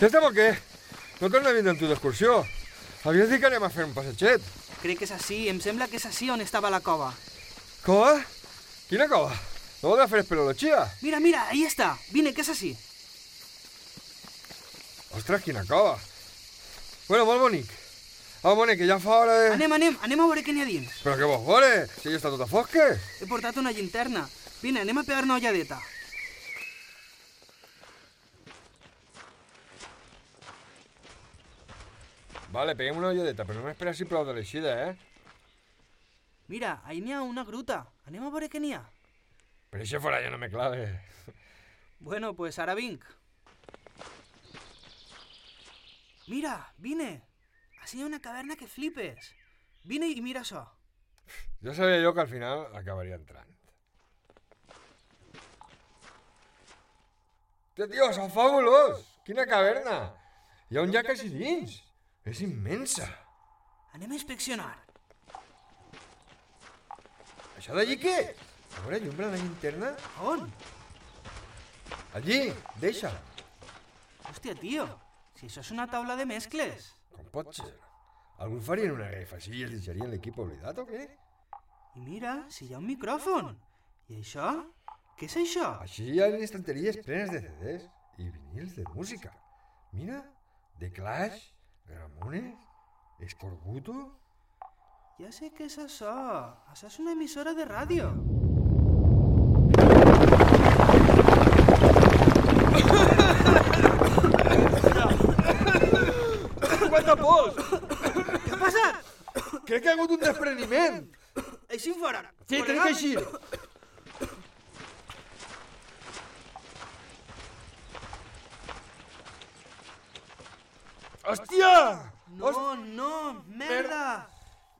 Estem o què? No torna a vindre amb tu d'excursió. Havies dit que anem a fer un passeget. Crec que és així, em sembla que és així on estava la cova. Cova? Quina cova? No voldrà fer espeleologia? Mira, mira, ahí està. Vine, que és així. Ostres, quina cova. Bueno, molt bonic. Ah, bonic, que ja fa hora de... Anem, anem, anem a veure què n'hi ha dins. Però què vols veure? Si ja està tot a fosques. He portat una llinterna. Vine, anem a pegar una ulladeta. Vale, peguem una ulladeta, però no m'esperes si prou de l'eixida, eh? Mira, ahí n'hi ha una gruta. Anem a veure què n'hi ha. Per això fora ja no me clave. Bueno, pues ara vinc. Mira, vine. Així hi ha una caverna que flipes. Vine i mira això. Ja sabia jo que al final acabaria entrant. Tio, és fabulós! Quina caverna! Hi ha un llac així dins. És immensa. Anem a inspeccionar. Això d'allí què? A veure, llumbra la llinterna. On? Allí, deixa. Hòstia, tio, si això és una taula de mescles. Com pot ser? Algú farien una refa així i es deixarien l'equip oblidat o què? I mira, si hi ha un micròfon. I això? Què és això? Així hi ha estanteries plenes de CDs i vinils de música. Mira, The Clash, Ramones, Escorbuto... Ja sé què és això. Això és una emissora de ràdio. Quanta pols! Què ha passat? Crec que ha hagut un despreniment. Així fora. Sí, crec que així. Hòstia! No, no, merda.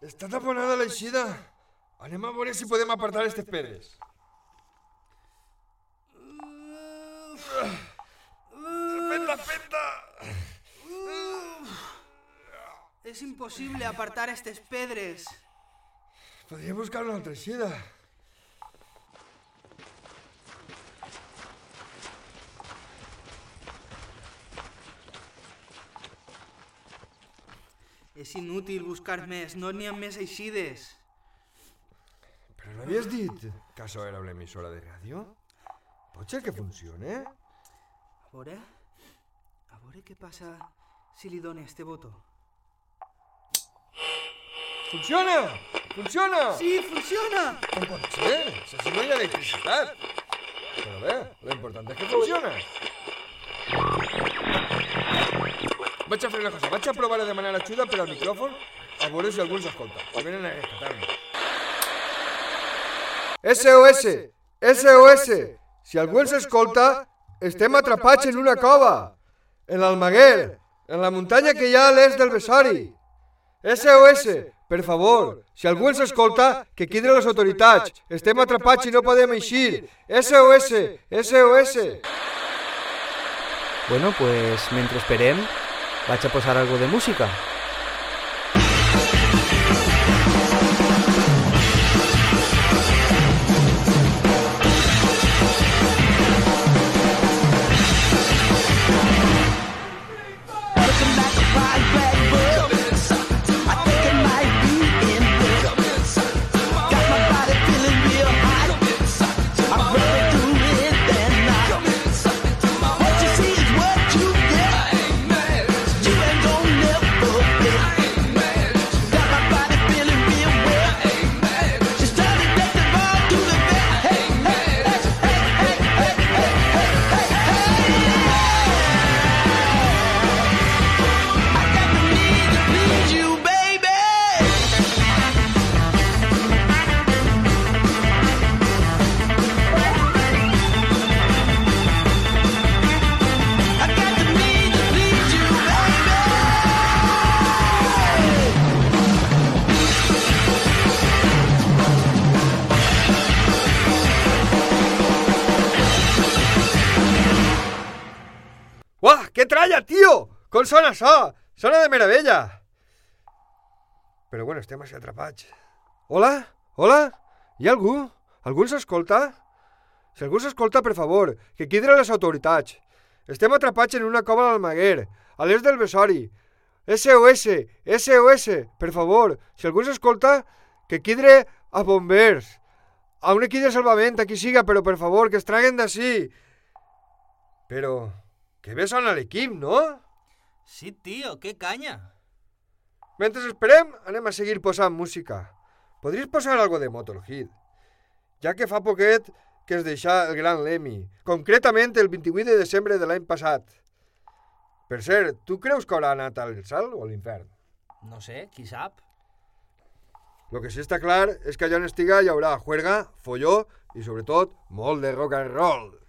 Està taponada l'eixida. Anem a veure si podem apartar aquestes pedres. Fenta, fenta! És impossible apartar aquestes pedres. Podria buscar una altra eixida. És inútil buscar més, no n'hi ha més eixides. Però no havies dit que això era una emissora de ràdio? Pot ser que funcione? A veure... A veure què passa si li dono este botó. Funciona! Funciona! Sí, funciona! Com pot ser? Si no hi ha electricitat. Però bé, l'important és que funciona. Vaig a fer una cosa, vaig a provar a demanar ajuda per al micròfon a veure si algú ens escolta. Si venen a rescatar-me. SOS! SOS! Si algú ens escolta, estem atrapats en una cova. En l'Almaguer, en la muntanya que hi ha a l'est del Besari. SOS! Per favor, si algú ens escolta, que cridi les autoritats. Estem atrapats i no podem eixir. SOS! SOS! Bueno, pues mentre esperem, vaig a posar algo de música. Tralla, tio! Com sona això? Sona de meravella! Però bueno, estem així atrapats. Hola? Hola? Hi ha algú? Algú ens escolta? Si algú s'escolta, per favor, que a les autoritats. Estem atrapats en una cova a l'Almaguer, a l'est del Besori. SOS, SOS, per favor, si algú s'escolta, que quidre a bombers, a un equip de salvament, a qui siga, però per favor, que es traguen d'ací. Però, que bé sona l'equip, no? Sí, tío, qué caña. Mentre esperem, anem a seguir posant música. Podries posar algo de Motorhead, ja que fa poquet que es deixà el gran Lemmy, concretament el 28 de desembre de l'any passat. Per cert, tu creus que haurà anat al cel o a l'infern? No sé, qui sap. Lo que sí està clar és que allà on estiga hi haurà juerga, folló i, sobretot, molt de rock and roll.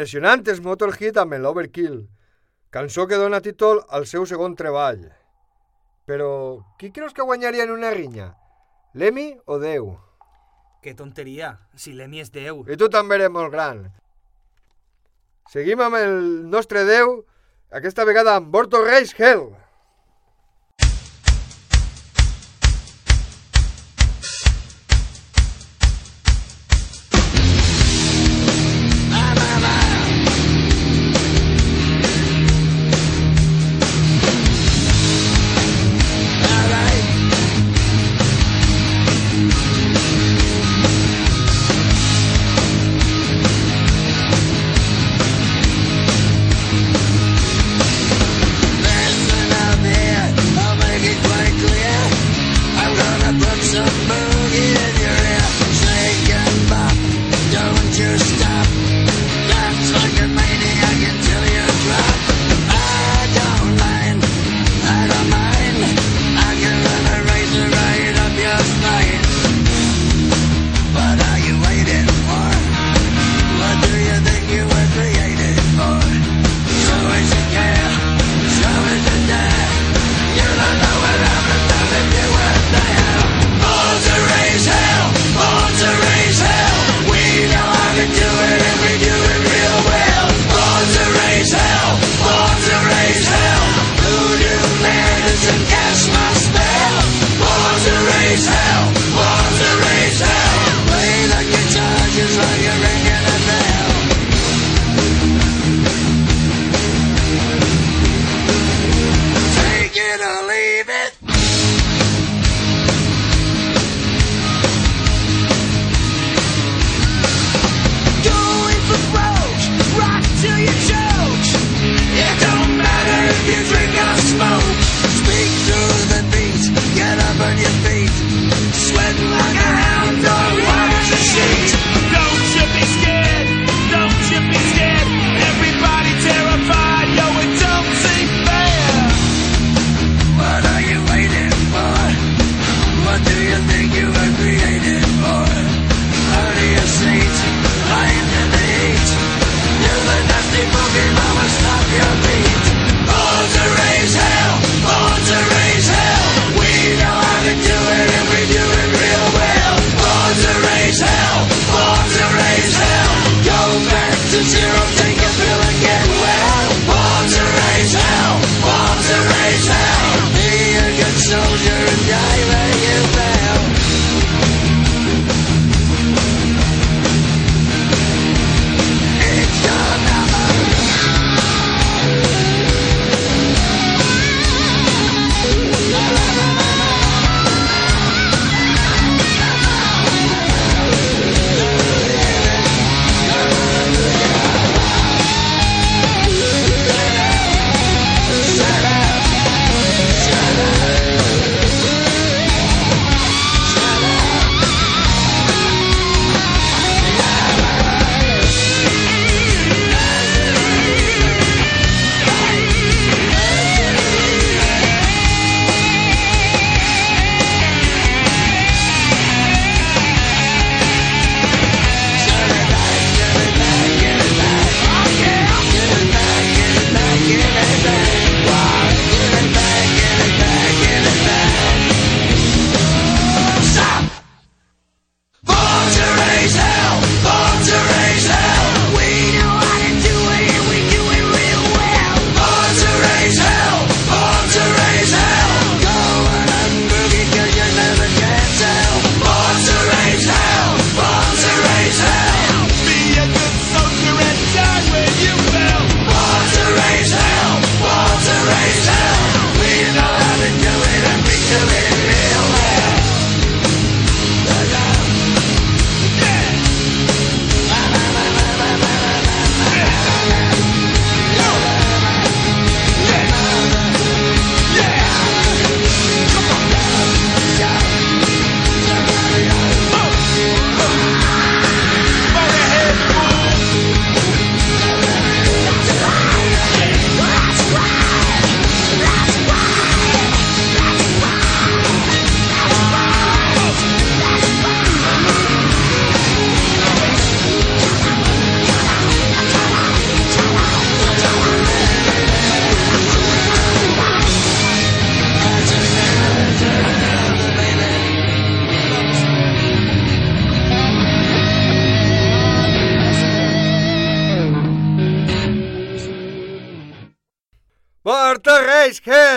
Impressionantes Motorhead amb l'Overkill, cançó que dona títol al seu segon treball. Però qui creus que guanyaria en una rinya? L'Emi o Déu? Que tonteria, si l'Emi és Déu. I tu també eres molt gran. Seguim amb el nostre Déu, aquesta vegada amb Borto Reis Hell.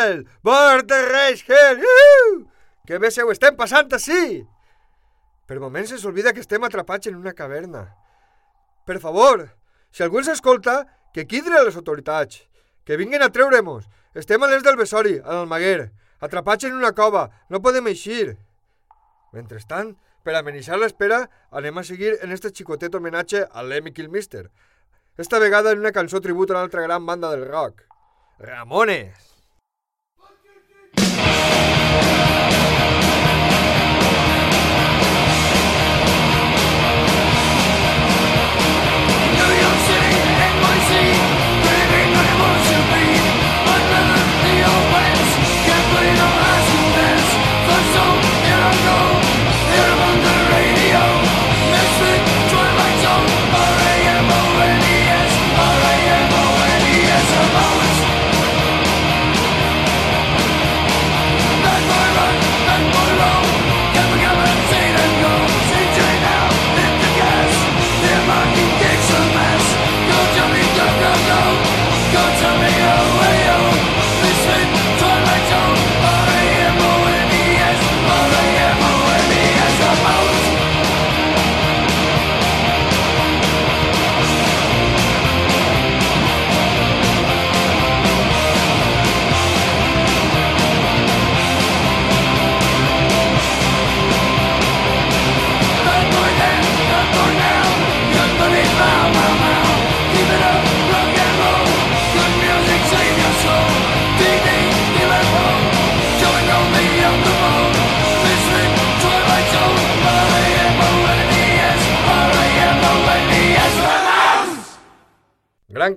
Hill! Bord de Reis Hill! Iuhu! Que bé se ho estem passant així! Per moments ens oblida que estem atrapats en una caverna. Per favor, si algú ens escolta, que quidre les autoritats. Que vinguin a treure-mos. Estem a l'est del Besori, a l'Almaguer, atrapats en una cova. No podem eixir. Mentrestant, per amenitzar l'espera, anem a seguir en este xicotet homenatge a l'Emmy Kilmister. Esta vegada en una cançó tribut a l'altra gran banda del rock. Ramones! Bye.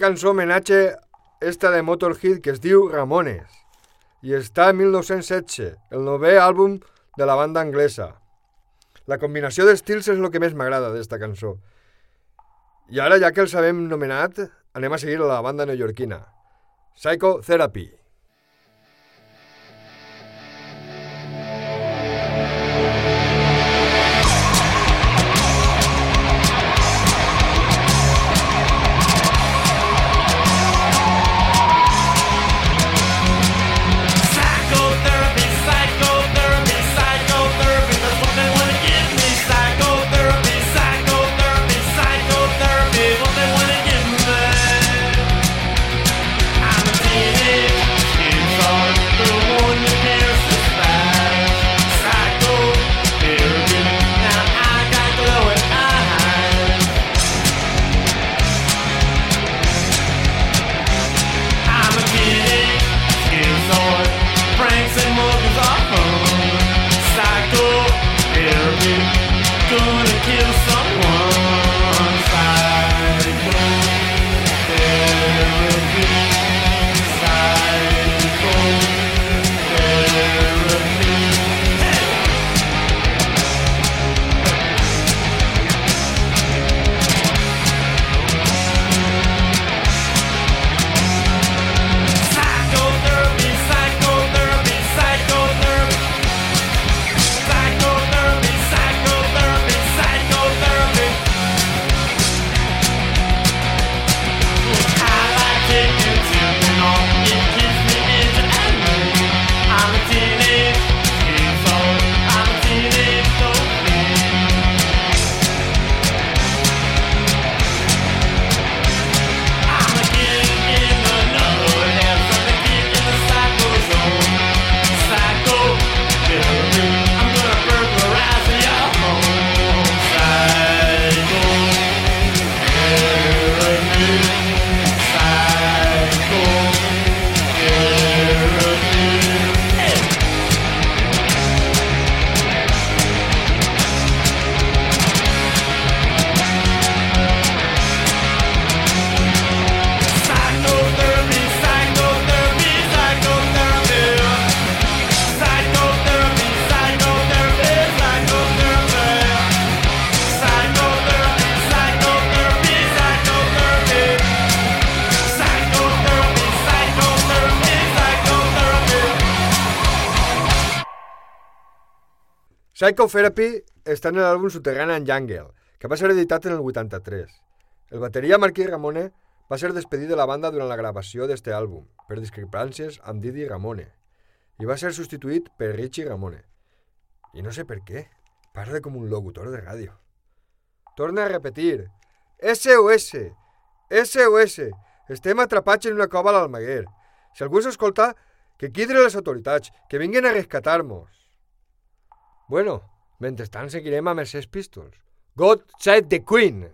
cançó homenatge esta de Motorhead que es diu Ramones i està en 1916, el novè àlbum de la banda anglesa. La combinació d'estils és el que més m'agrada d'esta cançó. I ara, ja que els sabem nomenat, anem a seguir la banda neoyorquina. Psychotherapy. Psychotherapy està en l'àlbum Soterrana en Jungle, que va ser editat en el 83. El bateria Marquí Ramone va ser despedit de la banda durant la gravació d'este àlbum per discrepàncies amb Didi Ramone i va ser substituït per Richie Ramone. I no sé per què, parla com un locutor de ràdio. Torna a repetir. SOS! SOS! Estem atrapats en una cova a l'Almaguer. Si algú s'escolta, que quidre les autoritats, que vinguin a rescatar-nos. Bueno, mentrestant seguirem amb els Sex Pistols. God save the Queen!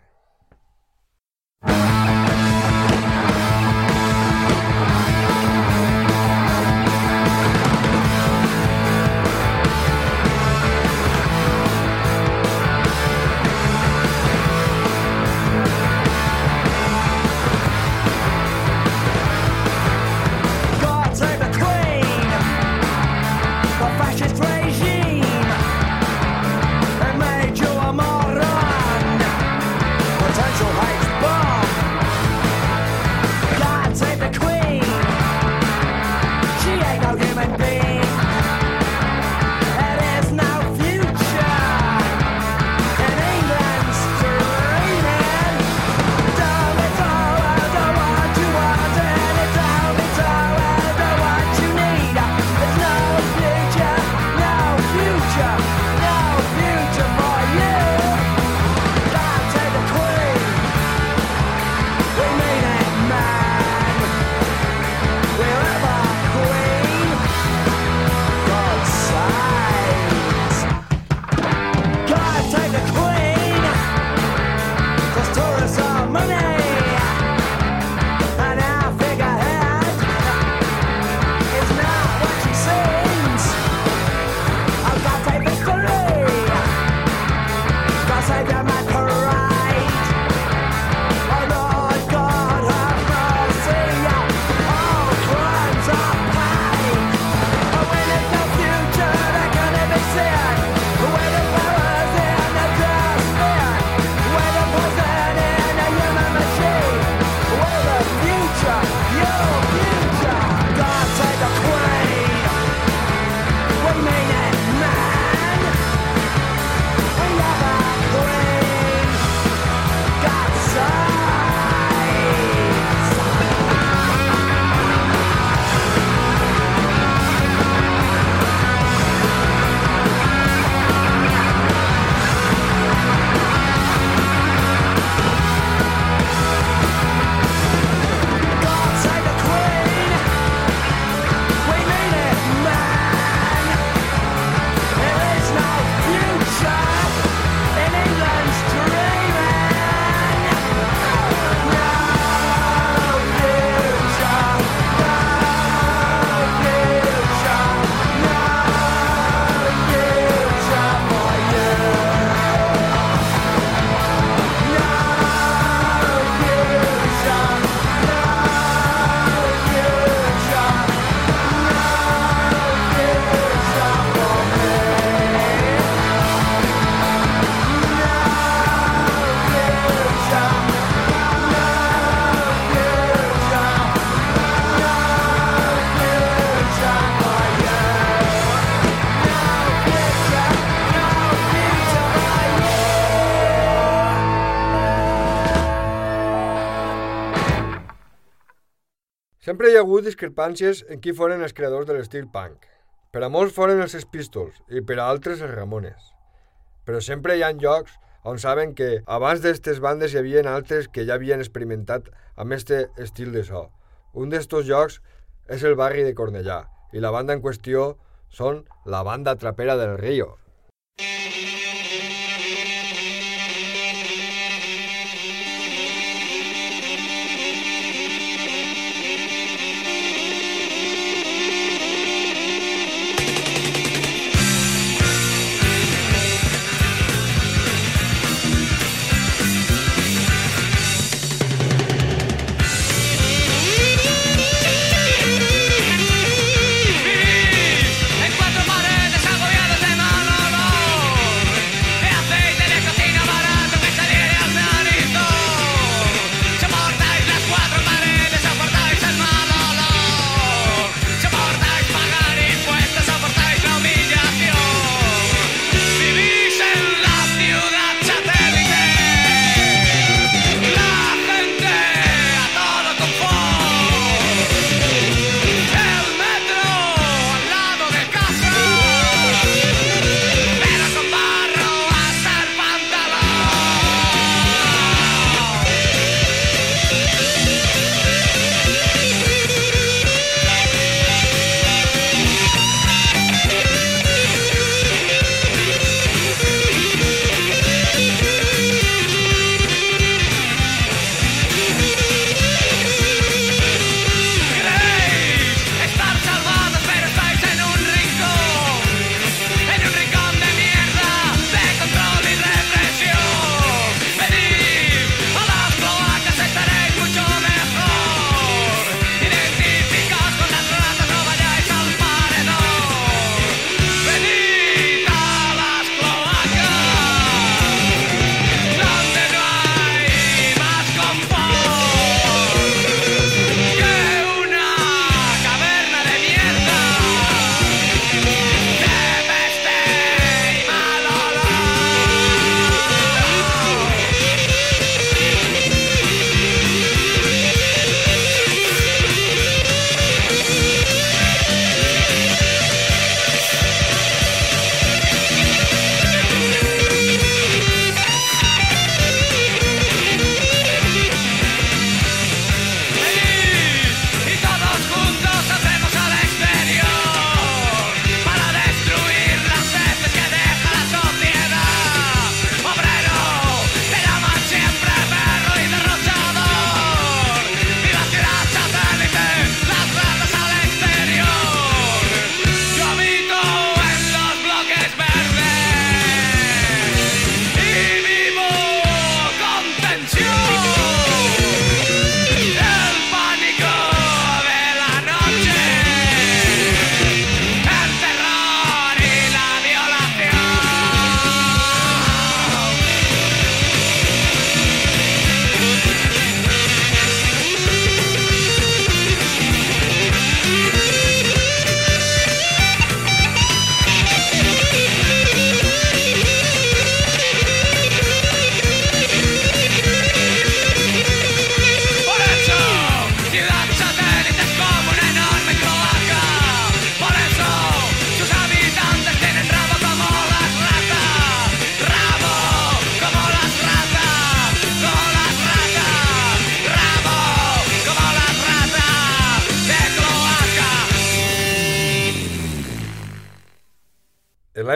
Hagut discrepàncies en qui foren els creadors de l'estil punk. Per a molts foren els Sex Pistols i per a altres els Ramones. Però sempre hi ha llocs on saben que abans d'estes bandes hi havia altres que ja havien experimentat amb este estil de so. Un d'estos llocs és el barri de Cornellà i la banda en qüestió són la banda trapera del Río. En cuatro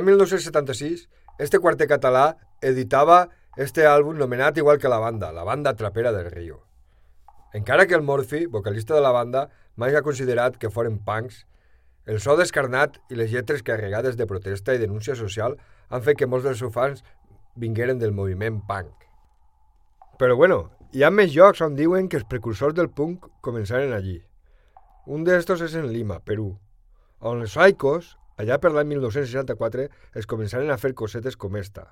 1976, este quartet català editava este àlbum nomenat igual que la banda, la banda trapera del Rio. Encara que el Morphy, vocalista de la banda, mai ha considerat que foren punks, el so descarnat i les lletres carregades de protesta i denúncia social han fet que molts dels seus fans vingueren del moviment punk. Però bueno, hi ha més llocs on diuen que els precursors del punk començaren allí. Un d'estos és en Lima, Perú, on els Psychos, allà per l'any 1964, es començaren a fer cosetes com esta.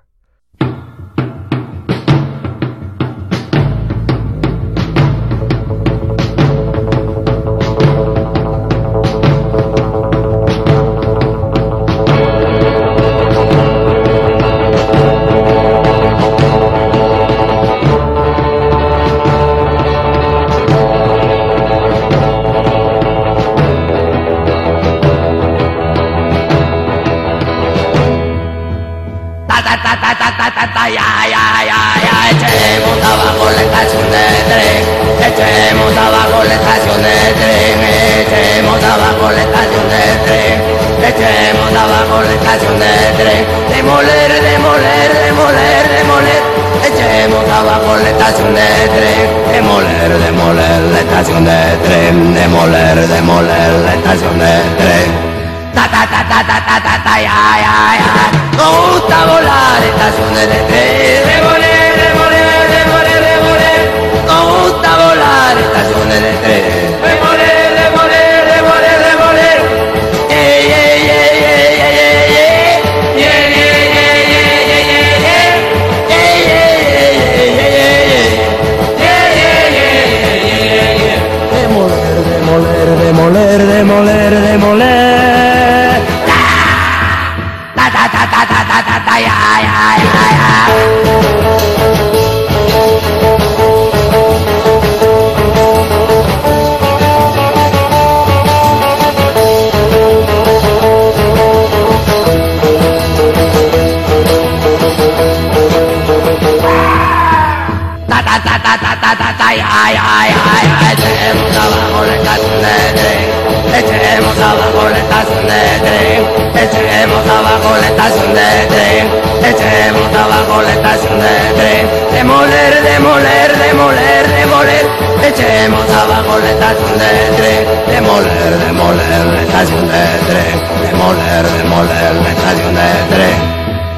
ta ta ta ta ta ta ta ay ay ay ay. Echemos abajo rentas negre echemos abajo rentas negre echemos abajo rentas negre echemos abajo rentas negre demoler demoler demoler demoler. Echemos abajo rentas negre demoler demoler rentas negre demoler demoler rentas negre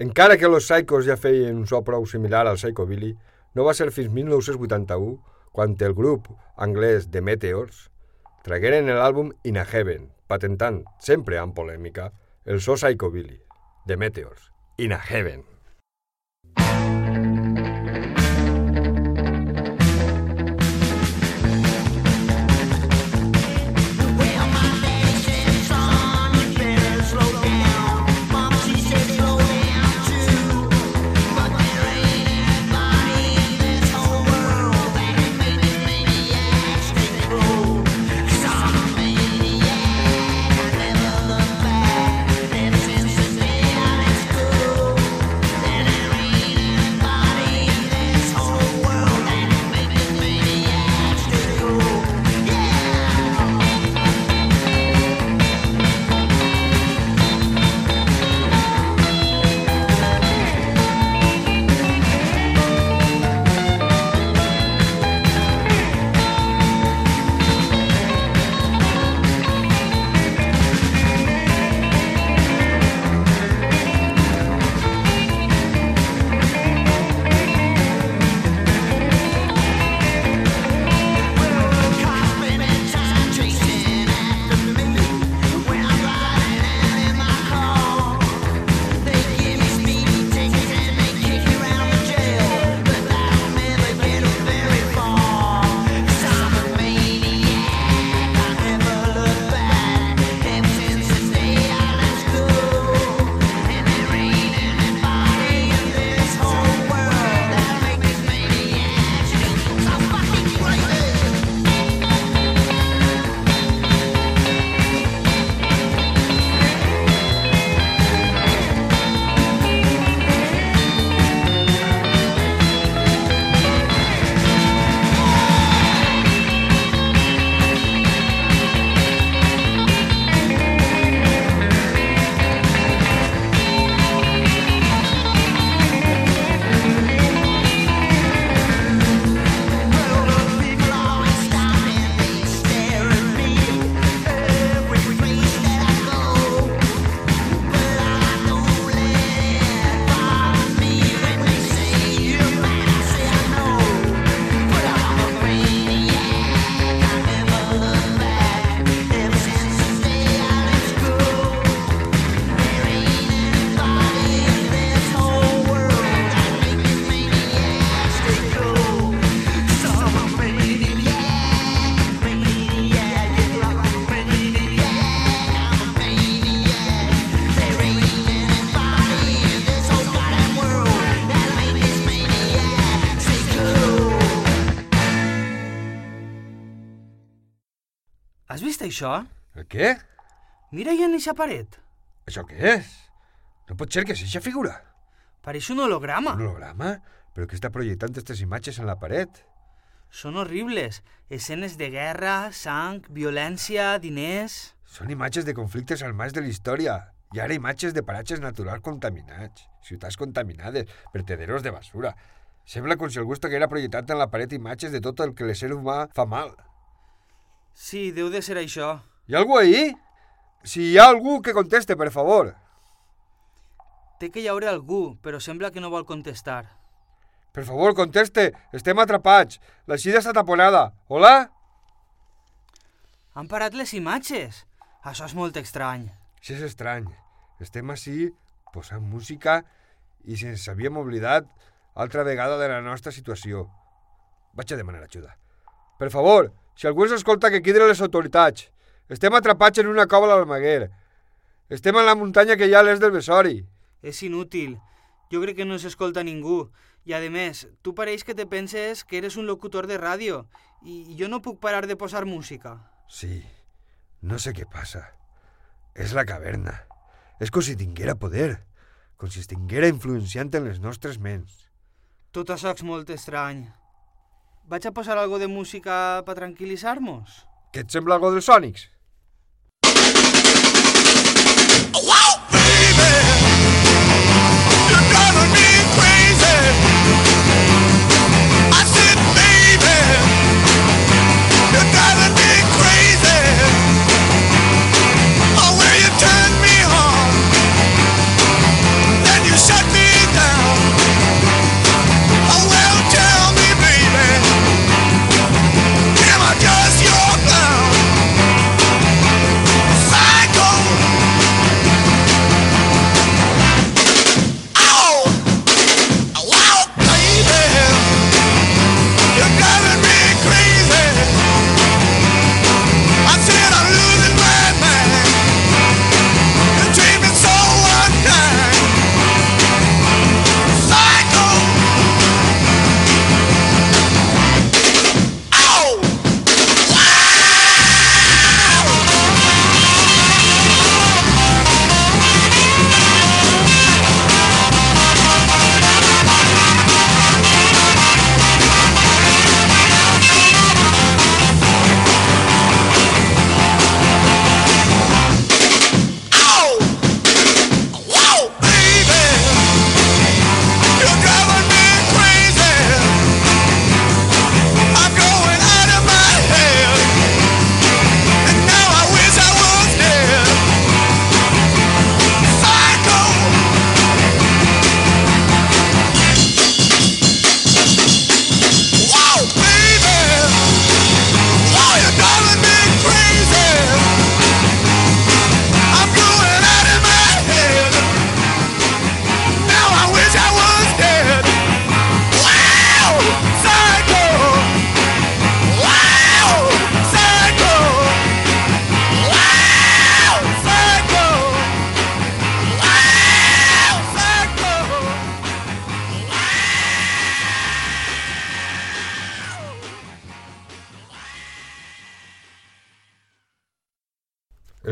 Encara que los Psychos ja feien un so prou similar al Psychobilly, no va ser fins 1981 quan el grup anglès The Meteors tragueren l'àlbum In a Heaven, patentant, sempre amb polèmica, el so Psychobilly. The Meteors, In a Heaven. Això? El què? Mira hi en eixa paret. Això què és? No pot ser que sigui eixa figura. Pareix un holograma. Un holograma? Però què està projectant aquestes imatges en la paret? Són horribles. Escenes de guerra, sang, violència, diners... Són imatges de conflictes armats de la història. I ara imatges de paratges naturals contaminats, ciutats contaminades, vertederos de basura. Sembla com si algú estiguera projectant en la paret imatges de tot el que l'ésser humà fa mal. Sí, deu de ser això. Hi ha algú ahí? Si hi ha algú que conteste, per favor. Té que hi haure algú, però sembla que no vol contestar. Per favor, conteste. Estem atrapats. La xida està taponada. Hola? Han parat les imatges. Això és molt estrany. Això és estrany. Estem així posant música i si ens havíem oblidat altra vegada de la nostra situació. Vaig a demanar ajuda. Per favor, si algú ens escolta que cridi les autoritats. Estem atrapats en una cova a l'Almaguer. Estem a la muntanya que hi ha a l'est del Besori. És inútil. Jo crec que no s'escolta ningú. I, a més, tu pareix que te penses que eres un locutor de ràdio i jo no puc parar de posar música. Sí, no sé què passa. És la caverna. És com si tinguera poder, com si estiguera influenciant en les nostres ments. Tot això és molt estrany. Vaig a posar algo de música per tranquil·litzar-nos? Què et sembla algo dels sònics? You're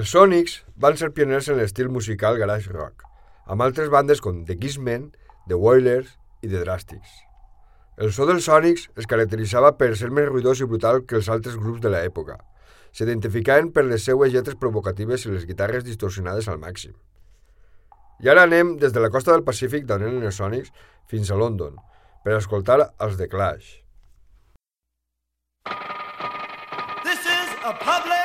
Els Sonics van ser pioners en l'estil musical garage rock, amb altres bandes com The Kissmen, The Wailers i The Drastics. El so dels Sonics es caracteritzava per ser més ruïdós i brutal que els altres grups de l'època. S'identificaven per les seues lletres provocatives i les guitarres distorsionades al màxim. I ara anem des de la costa del Pacífic d'on eren els Sonics fins a London, per escoltar els The Clash. This is a public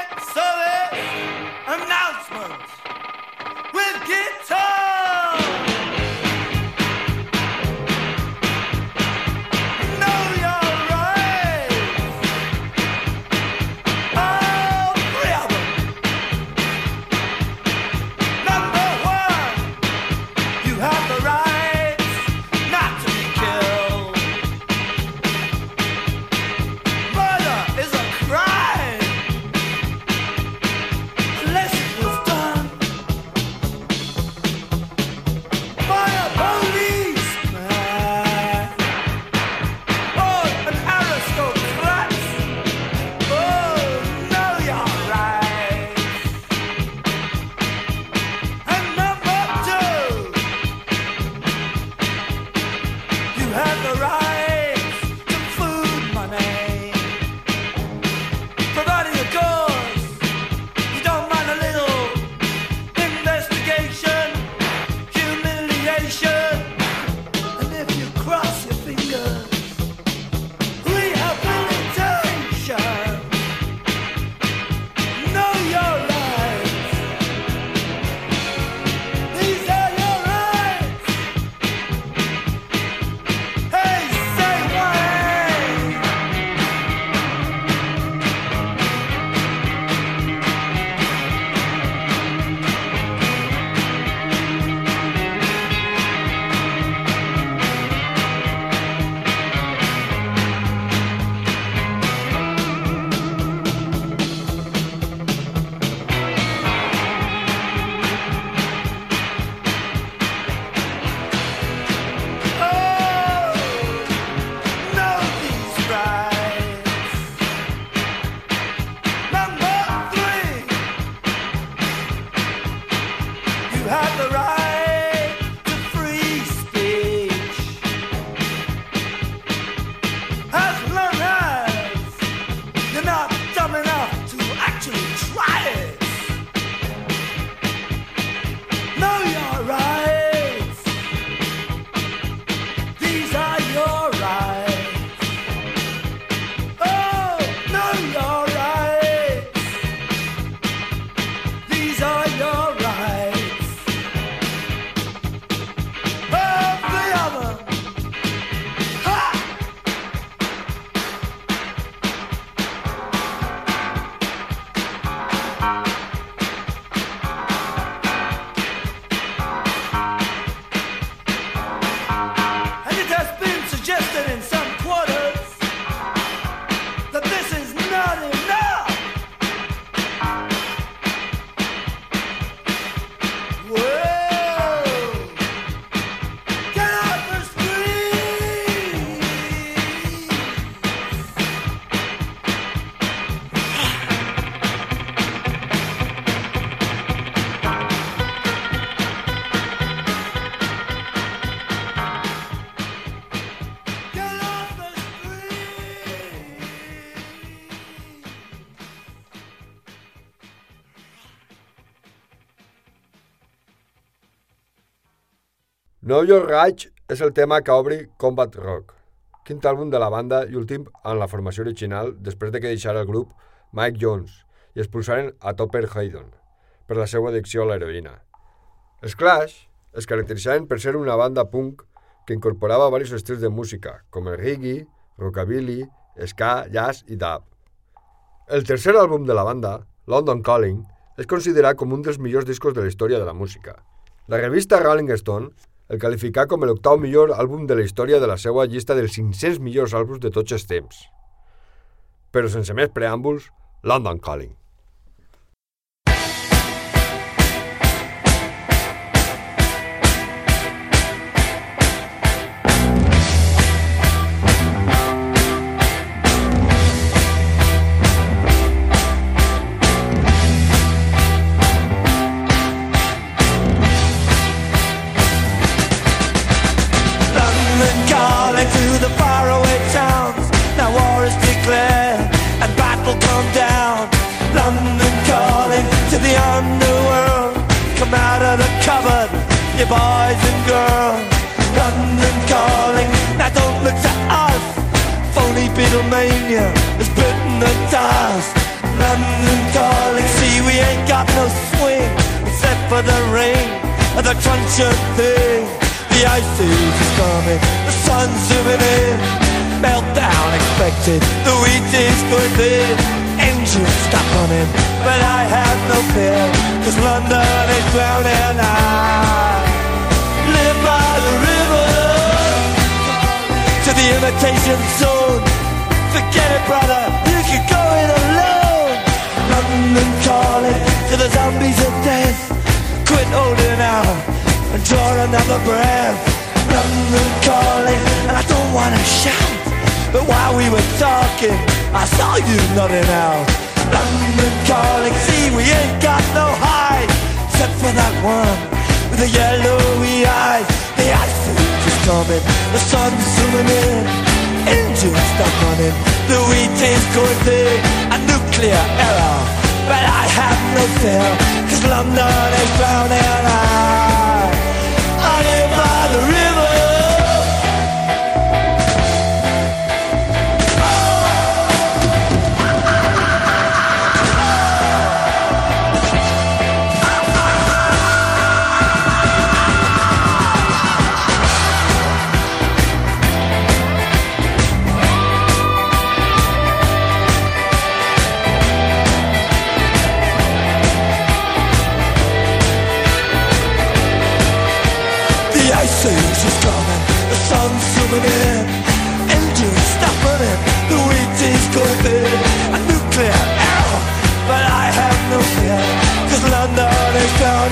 Know Your Right és el tema que obri Combat Rock, quint àlbum de la banda i últim en la formació original després de que deixara el grup Mike Jones i expulsaren a Topper Haydon per la seva addicció a l'heroïna. Els Clash es caracteritzaven per ser una banda punk que incorporava diversos estils de música, com el reggae, rockabilly, ska, jazz i dub. El tercer àlbum de la banda, London Calling, és considerat com un dels millors discos de la història de la música. La revista Rolling Stone el qualificà com l'octau millor àlbum de la història de la seva llista dels 500 millors àlbums de tots els temps. Però sense més preàmbuls, London Calling. Zombies of death. Quit holding out and draw another breath. London calling, and I don't wanna shout. But while we were talking, I saw you nodding out. London calling, see we ain't got no hide, except for that one with the yellowy eyes. The ice is coming, the sun's zooming in. Engines stop running, the wheat is going thick, a nuclear error. But I have no fear, cause London is drowning. I, I live by the river.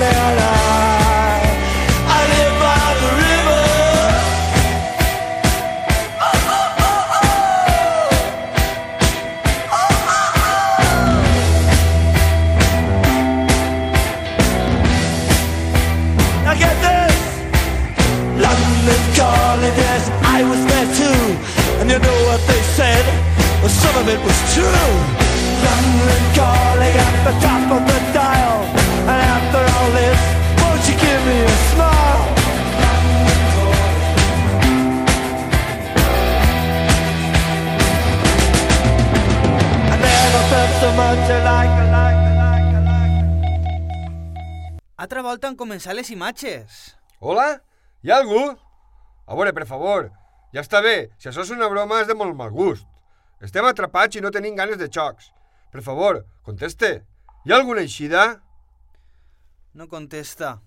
Is drowning. Han començat les imatges. Hola? Hi ha algú? A veure, per favor, ja està bé. Si això és una broma és de molt mal gust. Estem atrapats i no tenim ganes de xocs. Per favor, conteste. Hi ha alguna eixida? No contesta.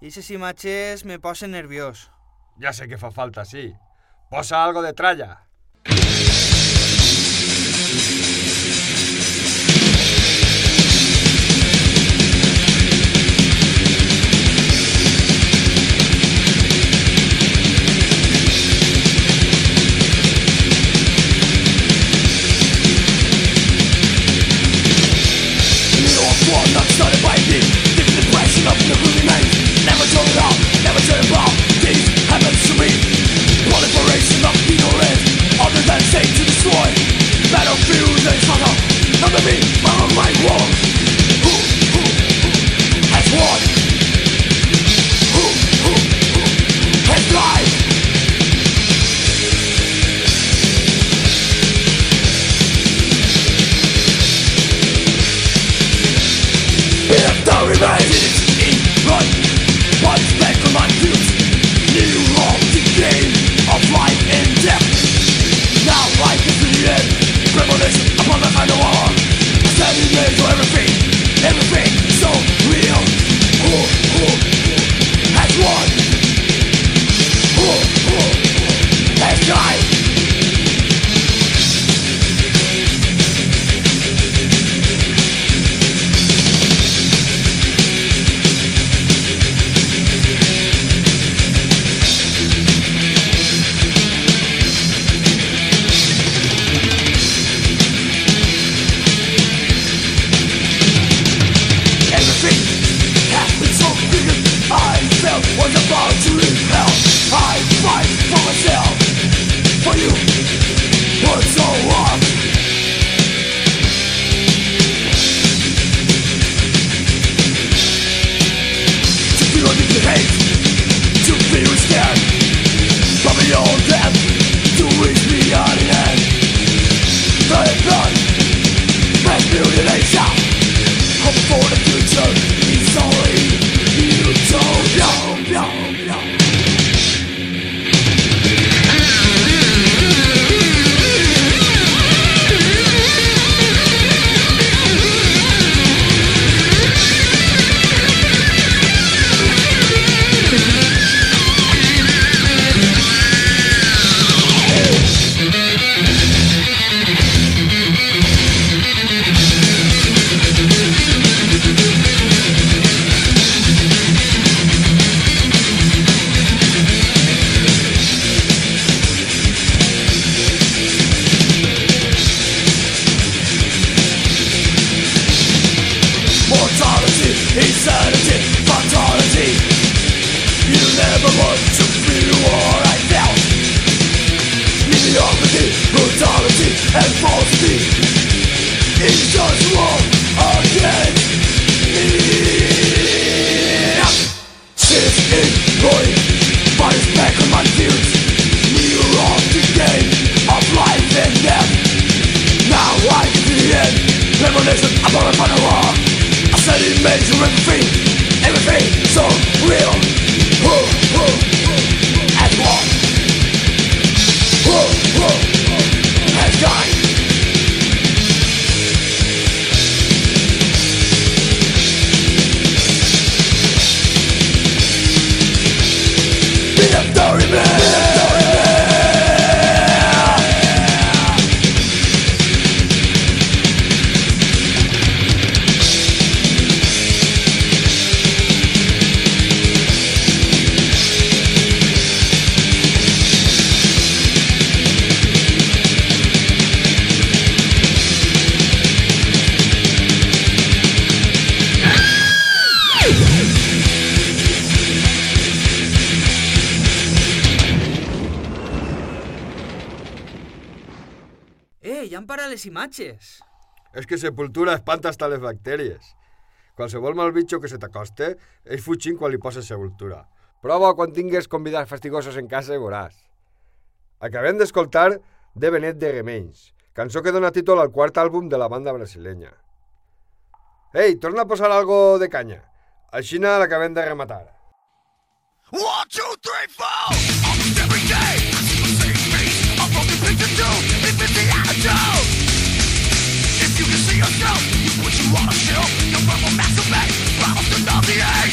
I aquestes imatges me posen nerviós. Ja sé que fa falta, sí. Posa algo de tralla. Imatges. És que Sepultura espanta hasta les bactèries. Qualsevol mal bitxo que se t'acoste, ells fugint quan li poses Sepultura. Prova quan tingues convidats fastigosos en casa i veuràs. Acabem d'escoltar De Benet de Remenys, cançó que dona títol al quart àlbum de la banda brasilenya. Ei, torna a posar algo de canya. Així l'acabem de rematar. One, two, three, four. You put you on a shelf. Your purple masturbate, promise to know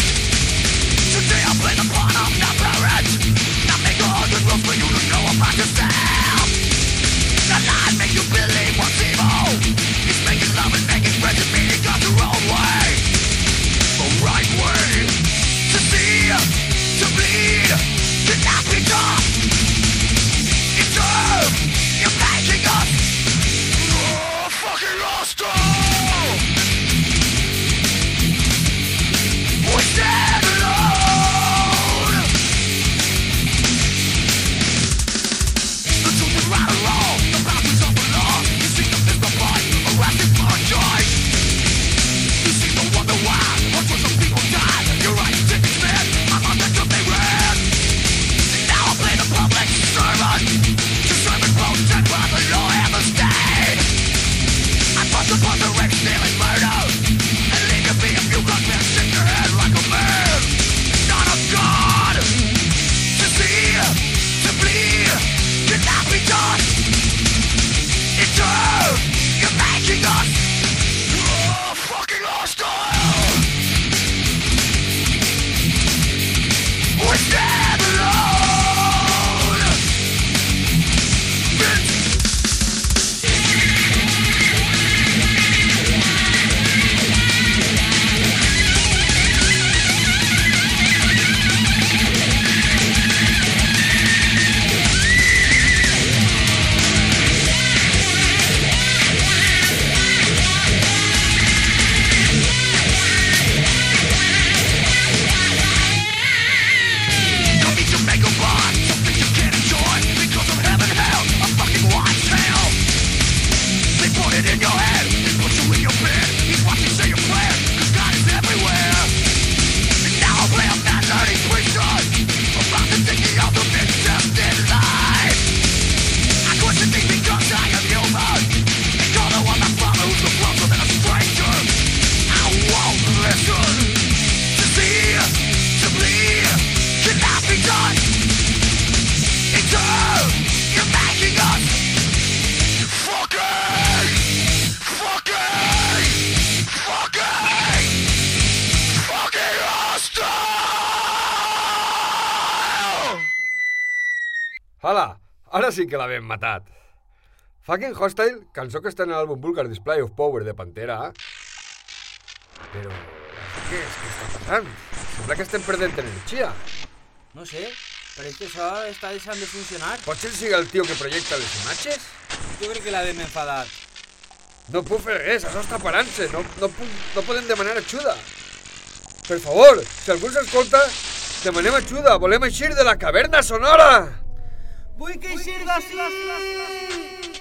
que l'havem matat. Fucking Hostile, cançó que està en l'àlbum Vulgar Display of Power de Pantera. Però, què és? Què està passant? Sembla que estem perdent energia. No sé, pareix que això està deixant de funcionar. Potser sigui el tio que projecta les imatges? Jo crec que l'havem enfadat. No puc fer res, això està parant-se. No, no, puc, no podem demanar ajuda. Per favor, si algú s'escolta, demanem ajuda. Volem eixir de la caverna sonora. Vull que eixir d'ací!